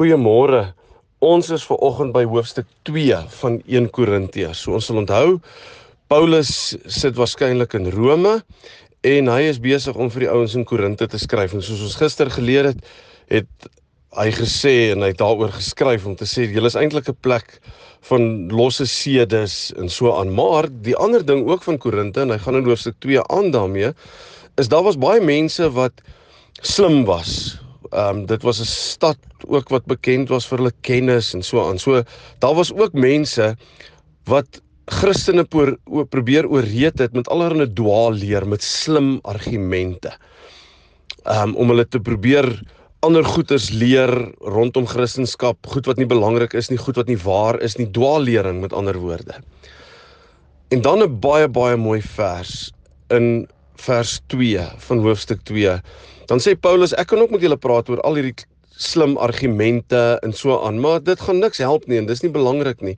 Goeiemôre. Ons is ver oggend by hoofstuk 2 van 1 Korintiërs. So ons sal onthou Paulus sit waarskynlik in Rome en hy is besig om vir die ouens in Korinte te skryf. En soos ons gister geleer het, het hy gesê en hy het daaroor geskryf om te sê julle is eintlik 'n plek van losse sedes en so aan. Maar die ander ding ook van Korinte en hy gaan in hoofstuk 2 aan daarmee is daar was baie mense wat slim was Ehm um, dit was 'n stad ook wat bekend was vir hulle kennis en so aan. So daar was ook mense wat Christene pro probeer ooreed het met allerlei dwaalleer met slim argumente. Ehm um, om hulle te probeer ander goeters leer rondom Christendom, goed wat nie belangrik is nie, goed wat nie waar is nie, dwaallering met ander woorde. En dan 'n baie baie mooi vers in vers 2 van hoofstuk 2 Dan sê Paulus, ek kan ook met julle praat oor al hierdie slim argumente en so aan, maar dit gaan niks help nie en dis nie belangrik nie.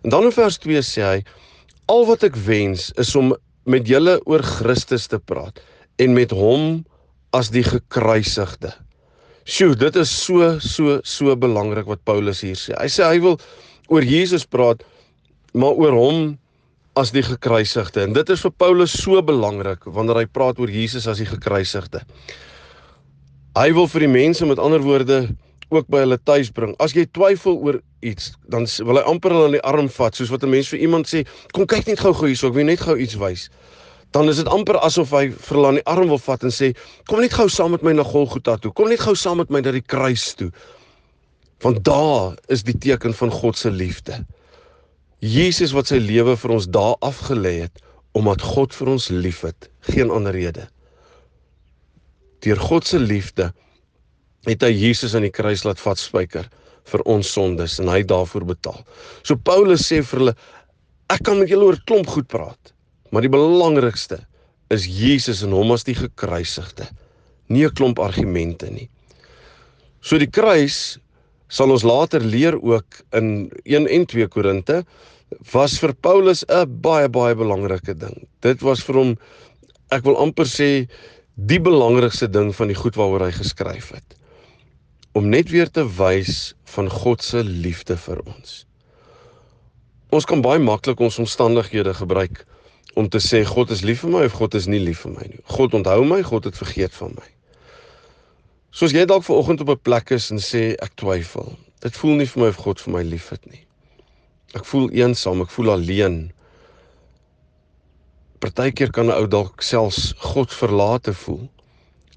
En dan in vers 2 sê hy, al wat ek wens is om met julle oor Christus te praat en met hom as die gekruisigde. Sjoe, dit is so so so belangrik wat Paulus hier sê. Hy sê hy wil oor Jesus praat, maar oor hom as die gekruisigde. En dit is vir Paulus so belangrik wanneer hy praat oor Jesus as die gekruisigde. Hy wil vir die mense met ander woorde ook by hulle tuis bring. As jy twyfel oor iets, dan wil hy amper hulle in die arm vat, soos wat 'n mens vir iemand sê, "Kom kyk net gou-gou hierso, ek wil net gou iets wys." Dan is dit amper asof hy vir hulle aan die arm wil vat en sê, "Kom net gou saam met my na Golgotha toe. Kom net gou saam met my na die kruis toe." Want daar is die teken van God se liefde. Jesus wat sy lewe vir ons daar afgelê het omdat God vir ons liefhet, geen ander rede deur God se liefde het hy Jesus aan die kruis laat vatspyker vir ons sondes en hy daarvoor betaal. So Paulus sê vir hulle ek kan met julle oor klomp goed praat, maar die belangrikste is Jesus en hom as die gekruisigde. Nie 'n klomp argumente nie. So die kruis sal ons later leer ook in 1 en 2 Korinte was vir Paulus 'n baie baie belangrike ding. Dit was vir hom ek wil amper sê die belangrikste ding van die goed waaroor hy geskryf het om net weer te wys van God se liefde vir ons. Ons kan baie maklik ons omstandighede gebruik om te sê God is lief vir my of God is nie lief vir my nie. God onthou my, God het vergeet van my. Soos jy dalk vanoggend op 'n plek is en sê ek twyfel. Dit voel nie vir my of God vir my liefhet nie. Ek voel eensaam, ek voel alleen. Partykeer kan 'n ou dalk selfs God verlate voel.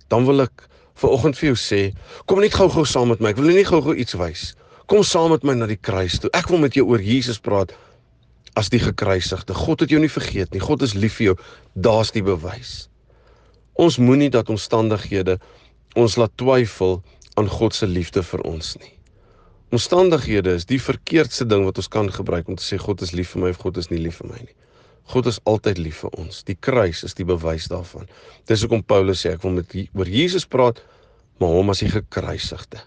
Dan wil ek ver oggend vir jou sê, kom net gou-gou saam met my. Ek wil net gou-gou iets wys. Kom saam met my na die kruis toe. Ek wil met jou oor Jesus praat as die gekruisigde. God het jou nie vergeet nie. God is lief vir jou. Daar's die bewys. Ons moenie dat omstandighede ons laat twyfel aan God se liefde vir ons nie. Omstandighede is die verkeerdste ding wat ons kan gebruik om te sê God is lief vir my of God is nie lief vir my nie. God is altyd lief vir ons. Die kruis is die bewys daarvan. Dis hoekom Paulus sê ek wil met oor Jesus praat, maar hom as die gekruisigde.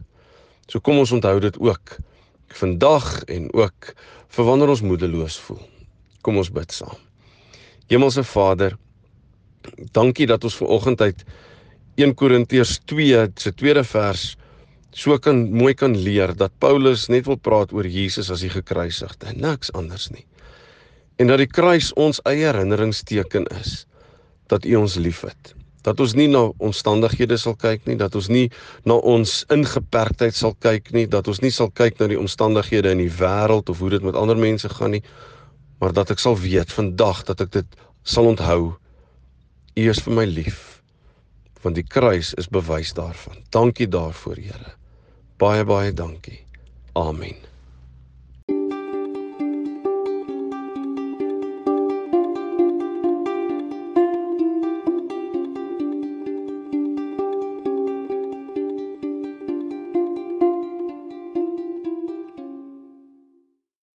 So kom ons onthou dit ook vandag en ook vir wanneer ons moedeloos voel. Kom ons bid saam. Hemelse Vader, dankie dat ons ver oggend uit 1 Korintiërs 2 se tweede vers so kan mooi kan leer dat Paulus net wil praat oor Jesus as die gekruisigde, niks anders nie en dat die kruis ons eie herinneringsteken is dat U ons liefhet. Dat ons nie na omstandighede sal kyk nie, dat ons nie na ons ingeperktheid sal kyk nie, dat ons nie sal kyk na die omstandighede in die wêreld of hoe dit met ander mense gaan nie, maar dat ek sal weet vandag dat ek dit sal onthou. U is vir my lief. Want die kruis is bewys daarvan. Dankie daarvoor, Here. Baie baie dankie. Amen.